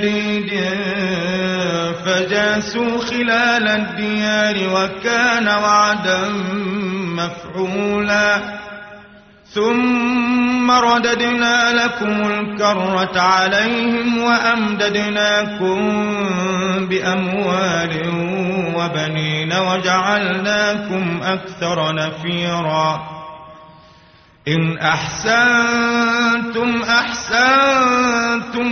شديد فجاسوا خلال الديار وكان وعدا مفعولا. ثم رددنا لكم الكرة عليهم وأمددناكم بأموال وبنين وجعلناكم أكثر نفيرا. إن أحسنتم أحسنتم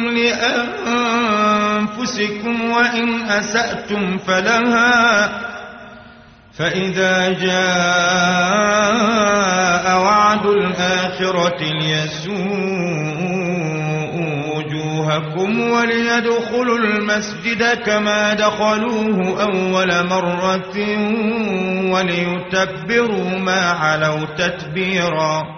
لأنفسكم وإن أسأتم فلها فإذا جاء وعد الآخرة ليسوء وجوهكم وليدخلوا المسجد كما دخلوه أول مرة وليتبروا ما علوا تتبيرا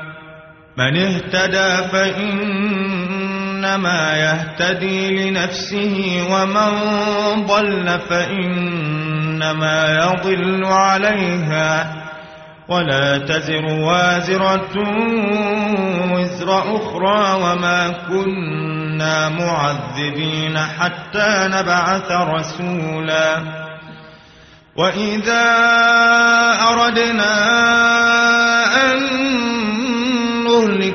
من اهتدى فإنما يهتدي لنفسه ومن ضل فإنما يضل عليها ولا تزر وازرة وزر أخرى وما كنا معذبين حتى نبعث رسولا وإذا أردنا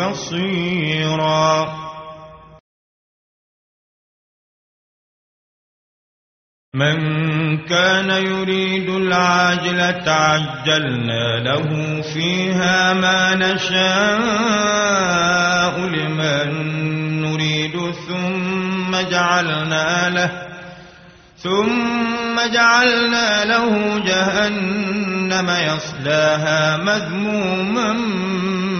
بصيرا من كان يريد العاجلة عجلنا له فيها ما نشاء لمن نريد ثم جعلنا له ثم جعلنا له جهنم يصلاها مذموما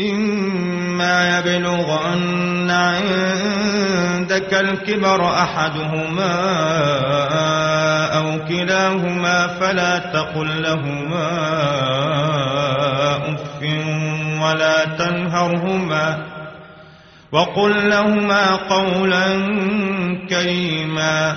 إما يبلغن عندك الكبر أحدهما أو كلاهما فلا تقل لهما أف ولا تنهرهما وقل لهما قولا كريما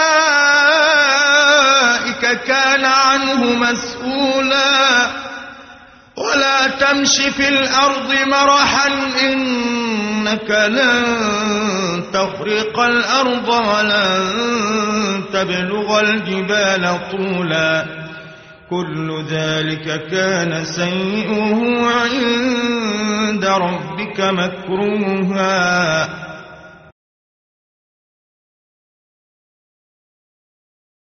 كان عنه مسؤولا. ولا تمش في الأرض مرحا إنك لن تخرق الأرض ولن تبلغ الجبال طولا. كل ذلك كان سيئه عند ربك مكروها.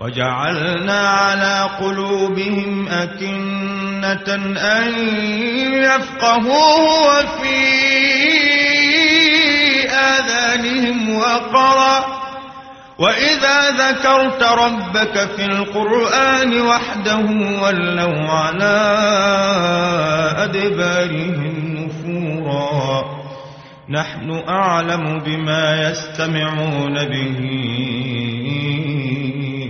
وجعلنا على قلوبهم أكنة أن يفقهوه وفي آذانهم وقرا. وإذا ذكرت ربك في القرآن وحده ولوا على أدبارهم نفورا. نحن أعلم بما يستمعون به.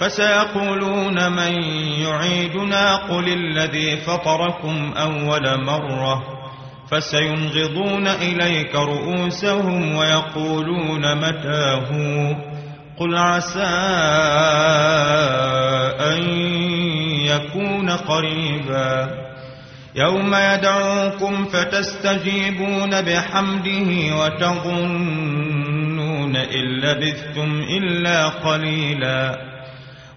فسيقولون من يعيدنا قل الذي فطركم أول مرة فسينغضون إليك رؤوسهم ويقولون متاه قل عسى أن يكون قريبا يوم يدعوكم فتستجيبون بحمده وتظنون إن لبثتم إلا قليلا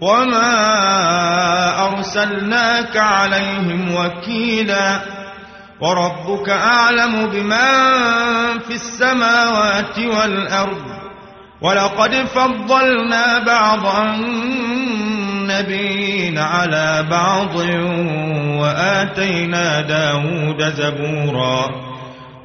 وما أرسلناك عليهم وكيلا وربك أعلم بما في السماوات والأرض ولقد فضلنا بعض النبيين على بعض وآتينا داود زبورا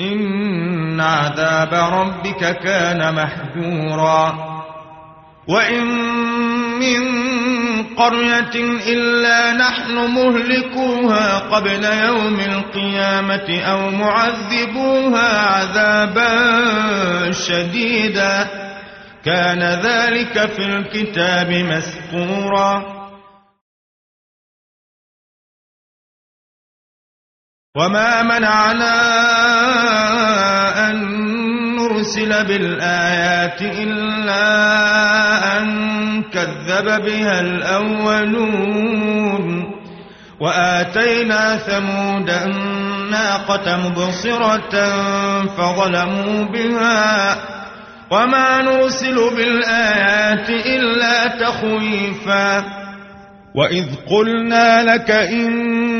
إن عذاب ربك كان محجورا وإن من قرية إلا نحن مهلكوها قبل يوم القيامة أو معذبوها عذابا شديدا كان ذلك في الكتاب مسطورا وما منعنا أن نرسل بالآيات إلا أن كذب بها الأولون وآتينا ثمود الناقة مبصرة فظلموا بها وما نرسل بالآيات إلا تخويفا وإذ قلنا لك إن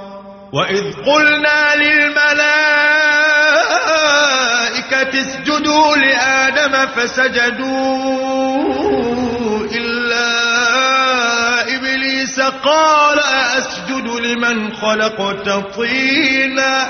وإذ قلنا للملائكة اسجدوا لآدم فسجدوا إلا إبليس قال أسجد لمن خلقت طينا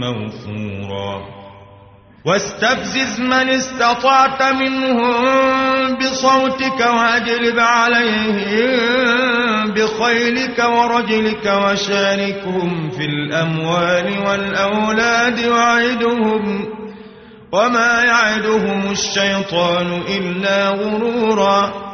موفورا. واستفزز من استطعت منهم بصوتك واجلب عليهم بخيلك ورجلك وشاركهم في الأموال والأولاد وعدهم وما يعدهم الشيطان إلا غرورا.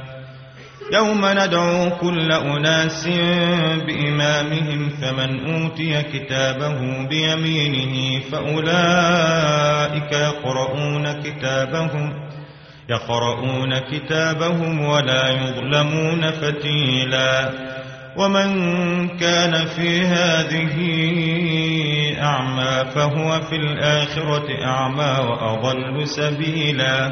يوم ندعو كل أناس بإمامهم فمن أوتي كتابه بيمينه فأولئك يقرؤون كتابهم يقرؤون كتابهم ولا يظلمون فتيلا ومن كان في هذه أعمى فهو في الآخرة أعمى وأضل سبيلا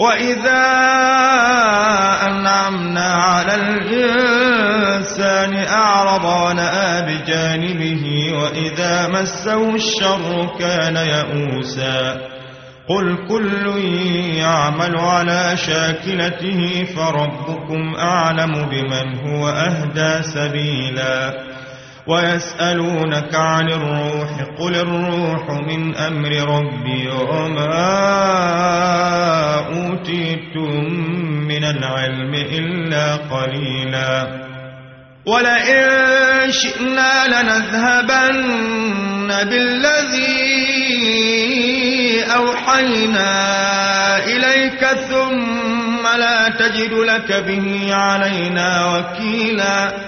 وإذا أنعمنا على الإنسان أعرض ونأى بجانبه وإذا مسه الشر كان يئوسا قل كل يعمل على شاكلته فربكم أعلم بمن هو أهدى سبيلا ويسألونك عن الروح قل الروح من أمر ربي وما العلم إلا قليلا. ولئن شئنا لنذهبن بالذي أوحينا إليك ثم لا تجد لك به علينا وكيلا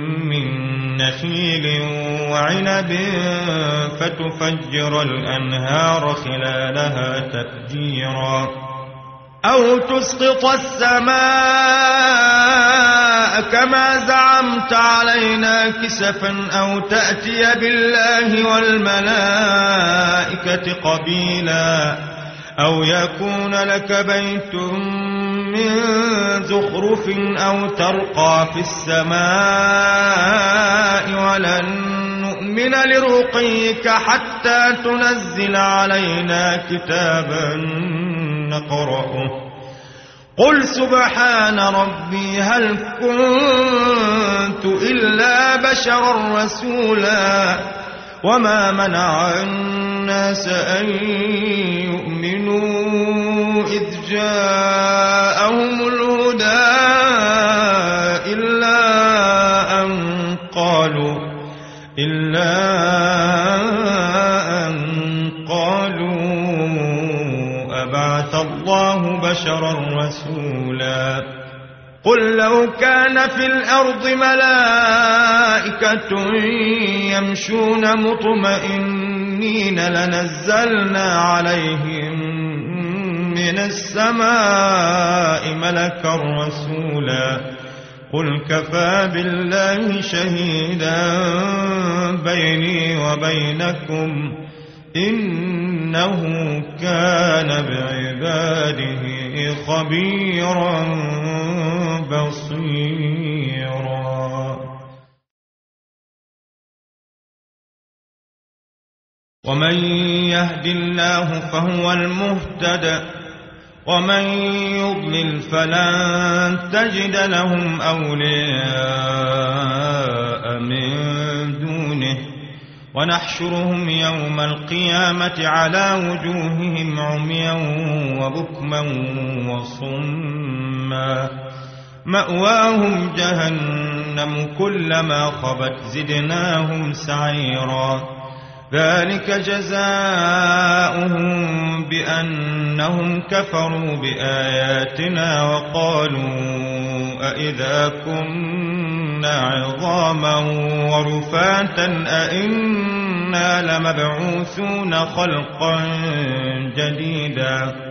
نخيل وعنب فتفجر الأنهار خلالها تفجيرا. أو تسقط السماء كما زعمت علينا كسفا أو تأتي بالله والملائكة قبيلا أو يكون لك بيت من زخرف أو ترقى في السماء ولن نؤمن لرقيك حتى تنزل علينا كتابا نقرأه. قل سبحان ربي هل كنت إلا بشرا رسولا وما منع الناس أن يؤمنوا إذ جاءهم الهدى إلا أن قالوا إلا أن قالوا أبعث الله بشرا رسولا. قل لو كان في الأرض ملائكة يمشون مطمئنين لنزلنا عليهم من السماء ملكا رسولا قل كفى بالله شهيدا بيني وبينكم إنه كان بعباده خبيرا بصيرا. ومن يهد الله فهو المهتد ومن يضلل فلن تجد لهم أولياء من دونه. ونحشرهم يوم القيامة على وجوههم عميا وبكما وصما. مأواهم جهنم كلما خبت زدناهم سعيرا. ذلك جزاؤهم بأنهم كفروا بآياتنا وقالوا أئذا كنا عظاما ورفاتا أئنا لمبعوثون خلقا جديدا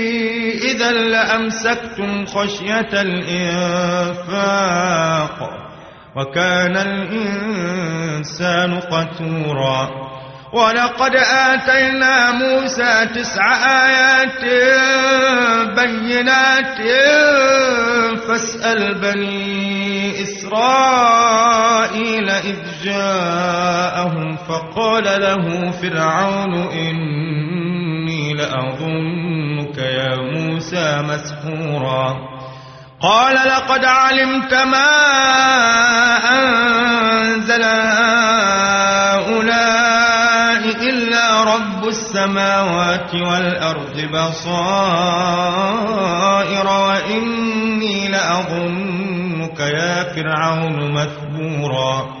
إذا لأمسكتم خشية الإنفاق وكان الإنسان قتورا. ولقد آتينا موسى تسع آيات بينات فاسأل بني إسرائيل إذ جاءهم فقال له فرعون إني لأظنك يا موسى مسحورا. قال لقد علمت ما أنزل هؤلاء إلا رب السماوات والأرض بصائر وإني لأظنك يا فرعون مثبورا.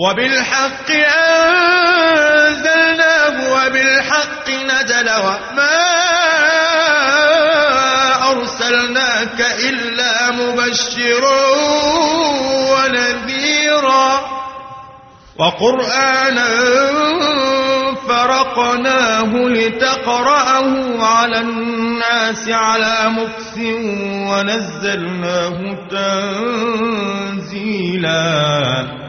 وبالحق أنزلناه وبالحق نزل وما أرسلناك إلا مبشرا ونذيرا. وقرآنا فرقناه لتقرأه على الناس على مكس ونزلناه تنزيلا.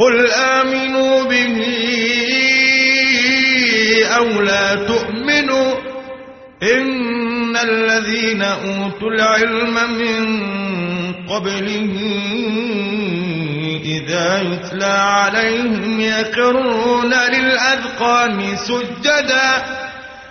قل آمنوا به أو لا تؤمنوا إن الذين أوتوا العلم من قبله إذا يتلى عليهم يقرون للأذقان سجدا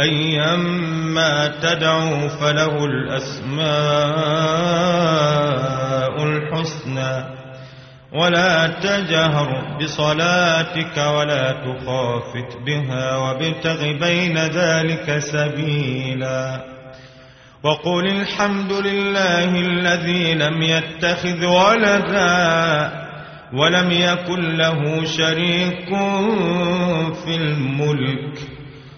أيما تدعوا فله الأسماء الحسنى. ولا تجهر بصلاتك ولا تخافت بها وابتغ بين ذلك سبيلا. وقل الحمد لله الذي لم يتخذ ولدا ولم يكن له شريك في الملك.